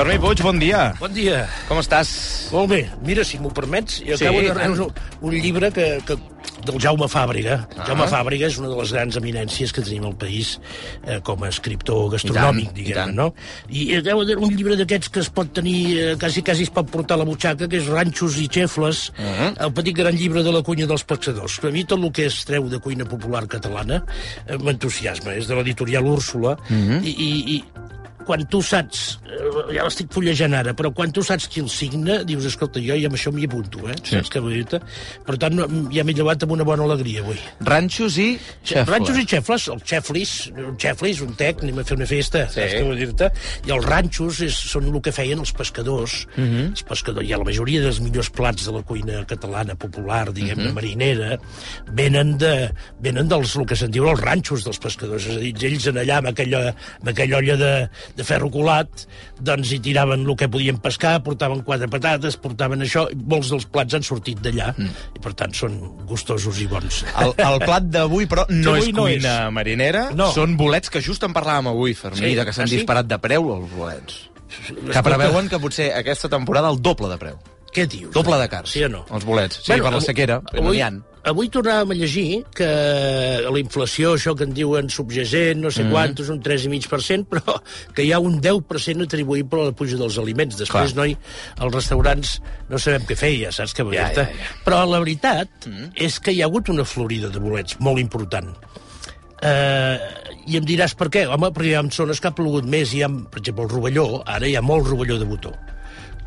Fermí Puig, bon dia. Bon dia. Com estàs? Molt bé. Mira, si m'ho permets, jo Sí, acabo de rebre un, llibre que, que, del Jaume Fàbrega. Ah. Jaume Fàbrega és una de les grans eminències que tenim al país eh, com a escriptor gastronòmic, I tant, i diguem tant. no? I acabo de un llibre d'aquests que es pot tenir, eh, quasi, quasi es pot portar a la butxaca, que és Ranxos i Xefles, Uh -huh. el petit gran llibre de la cuina dels pescadors. A mi tot el que es treu de cuina popular catalana eh, m'entusiasma. És de l'editorial Úrsula, uh -huh. i, i, i quan tu saps, eh, ja l'estic fullejant ara, però quan tu saps qui el signa, dius, escolta, jo i amb això m'hi apunto, eh? Sí. Saps què vull dir-te? Per tant, ja m'he llevat amb una bona alegria avui. Ranxos i xefles. Ranxos i xefles, el xeflis, un xeflis, un tec, anem a fer una festa, Sí. saps què vull dir-te? I els ranxos és, són el que feien els pescadors. Uh Mhm. -huh. Els pescadors, i la majoria dels millors plats de la cuina catalana popular, diguem-ne, Mhm. uh -huh. marinera, venen, de, venen dels, el que se'n diu els ranxos dels pescadors. És a dir, ells en allà, amb aquella, amb aquella olla de, de ferro colat, doncs hi tiraven el que podien pescar, portaven quatre patates, portaven això, i molts dels plats han sortit d'allà, mm. i per tant són gustosos i bons. El, el plat d'avui, però, no Avui és no cuina és. marinera. No. Són bolets que just en parlàvem avui, Fermí, Sí? de que s'han Ah, sí? disparat de preu, els bolets. Que preveuen que potser aquesta temporada el doble de preu. Què dius? Doble de cars. Sí o no? Els bolets. Sí, per la avui- sequera, però no avui, ha. Avui tornàvem a llegir que la inflació, això que en diuen subjacent, no sé mm. quant, és un 3,5%, però que hi ha un 10% atribuïble a la puja dels aliments. Després, Clar. noi, als restaurants no sabem què feia, saps què Ja, ja, ja. Però la veritat mm. és que hi ha hagut una florida de bolets molt important. Uh, I em diràs per què? Home, perquè hi ha zones que ha plogut més, hi ha, per exemple, el rovelló, ara hi ha molt rovelló de botó.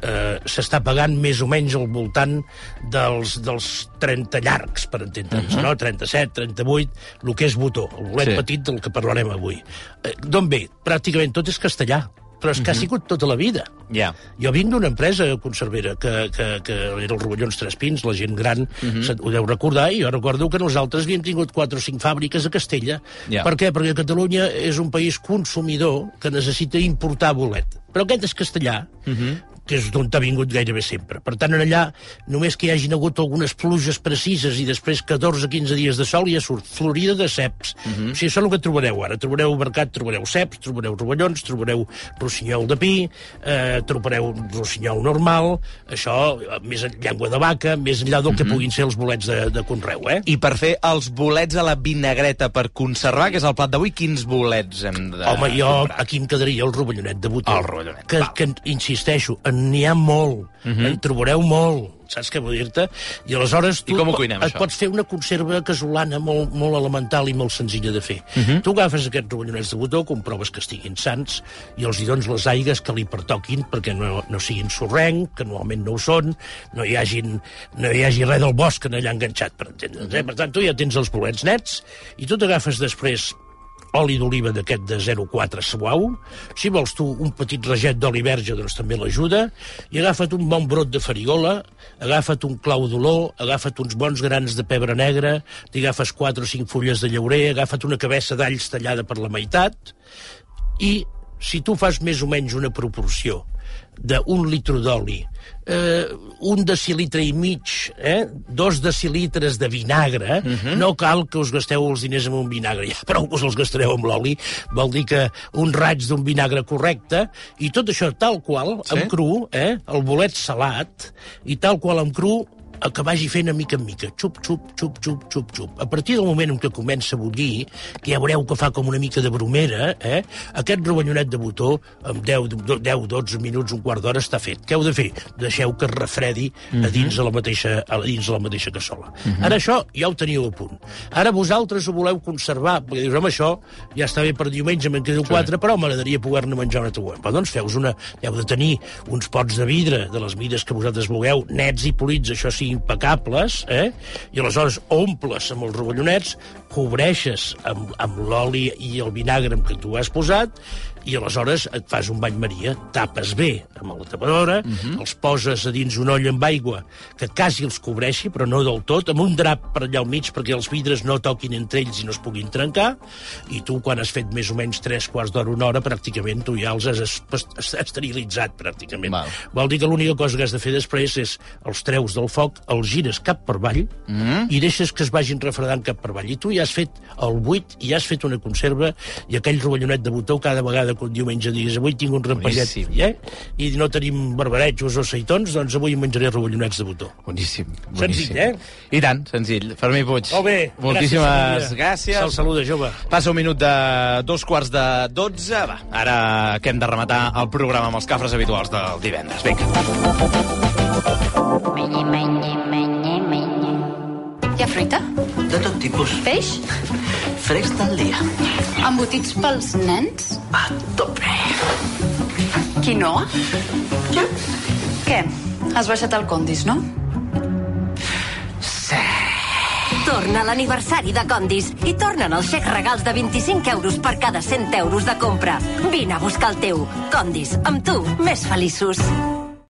Uh, s'està pagant més o menys al voltant dels, dels 30 llargs, per entendre'ns, uh -huh. no? 37, 38, el que és botó, el bolet Sí. petit del que parlarem avui. Uh, D'on ve? Pràcticament tot és castellà, però és que uh -huh. ha sigut tota la vida. Ja. Jo vinc d'una empresa conservera que, que, que era el Rovellons Tres Pins, la gent gran uh Mhm. -huh. ho deu recordar, i jo recordo que nosaltres havíem tingut 4 o 5 fàbriques a Castella. Ja. Per què? Perquè Catalunya és un país consumidor que necessita importar bolet. Però aquest és castellà, uh Mhm. -huh que és d'on ha vingut gairebé sempre. Per tant, en allà, només que hi hagin hagut algunes pluges precises i després 14-15 dies de sol, ja surt florida de ceps. Uh -huh. O sigui, això és el que trobareu ara. Trobareu mercat, trobareu ceps, trobareu rovellons, trobareu rossinyol de pi, eh, trobareu rossinyol normal, això, eh, més en llengua de vaca, més enllà del que puguin ser els bolets de, de conreu, eh? I per fer els bolets a la vinagreta per conservar, que és el plat d'avui, quins bolets hem de Home, jo comprar? aquí em quedaria el rovellonet de botó. El rovellonet, Que, val. que insisteixo, en n'hi ha molt, uh -huh. en trobareu molt, saps què vull dir-te? I aleshores tu I com ho cuinem, et això? pots fer una conserva casolana molt, molt elemental i molt senzilla de fer. Uh -huh. Tu agafes aquests rovellonets de botó, comproves que estiguin sants i els hi dones les aigues que li pertoquin perquè no, no siguin sorrenc, que normalment no ho són, no hi, hagin, no hi hagi res del bosc en allà enganxat, per entendre'ns. Eh? Per tant, tu ja tens els bolets nets i tu t'agafes després oli d'oliva d'aquest de 0,4 suau. Si vols tu un petit raget d'oli verge, doncs també l'ajuda. I agafa't un bon brot de farigola, agafa't un clau d'olor, agafa't uns bons grans de pebre negre, t'hi agafes 4 o 5 fulles de llaurer, agafa't una cabeça d'alls tallada per la meitat, i si tu fas més o menys una proporció d'un litre d'oli, eh, un decilitre i mig, eh, dos decilitres de vinagre, uh -huh. no cal que us gasteu els diners amb un vinagre, ja prou que us els gastareu amb l'oli, vol dir que un raig d'un vinagre correcte, i tot això tal qual, sí? amb cru, eh, el bolet salat, i tal qual amb cru, el que vagi fent a mica en mica, xup, xup, xup, xup, xup, xup. A partir del moment en què comença a bullir, que ja veureu que fa com una mica de bromera, eh? aquest rovellonet de botó, amb 10, 10 12 minuts, un quart d'hora, està fet. Què heu de fer? Deixeu que es refredi a dins de la mateixa, a dins de la mateixa cassola. Ara això ja ho teniu a punt. Ara vosaltres ho voleu conservar, perquè dius, home, això ja està bé per diumenge, me'n quedo quatre, però m'agradaria poder-ne menjar una taula. Però doncs feus una... Heu de tenir uns pots de vidre de les mides que vosaltres vulgueu, nets i polits, això sí, impecables, eh? i aleshores omples amb els rovellonets, cobreixes amb, amb l'oli i el vinagre amb què tu has posat, i aleshores et fas un bany maria, tapes bé amb la tapadora, Mhm. els poses a dins una olla amb aigua que quasi els cobreixi, però no del tot, amb un drap per allà al mig perquè els vidres no toquin entre ells i no es puguin trencar, i tu, quan has fet més o menys tres quarts d'hora, una hora, pràcticament tu ja els has es- es- esterilitzat, pràcticament. Val. Vol dir que l'única cosa que has de fer després és els treus del foc, els gires cap per avall Mhm. i deixes que es vagin refredant cap per avall. I tu ja has fet el buit i ja has fet una conserva i aquell rovellonet de botó cada vegada que un diumenge diguis avui tinc un Boníssim. eh? i no tenim barbarejos o seitons, doncs avui menjaré rovellonets de botó. Boníssim, Senzill, boníssim. eh? I tant, senzill. Fermí Puig. Molt bé. Moltíssimes gràcies. gràcies. Se'l saluda, jove. Passa un minut de dos quarts de dotze. Va, ara que hem de rematar el programa amb els cafres habituals del divendres. Vinga. Menye, menye, menye, menye. Hi ha fruita? De tot tipus. Peix? Fresc del dia. Embotits pels nens? A tope. Quinoa? Ja. Què? Has baixat al Condis, no? Sí. Torna l'aniversari de Condis i tornen els xecs regals de 25 euros per cada 100 euros de compra. Vine a buscar el teu. Condis, amb tu, més feliços.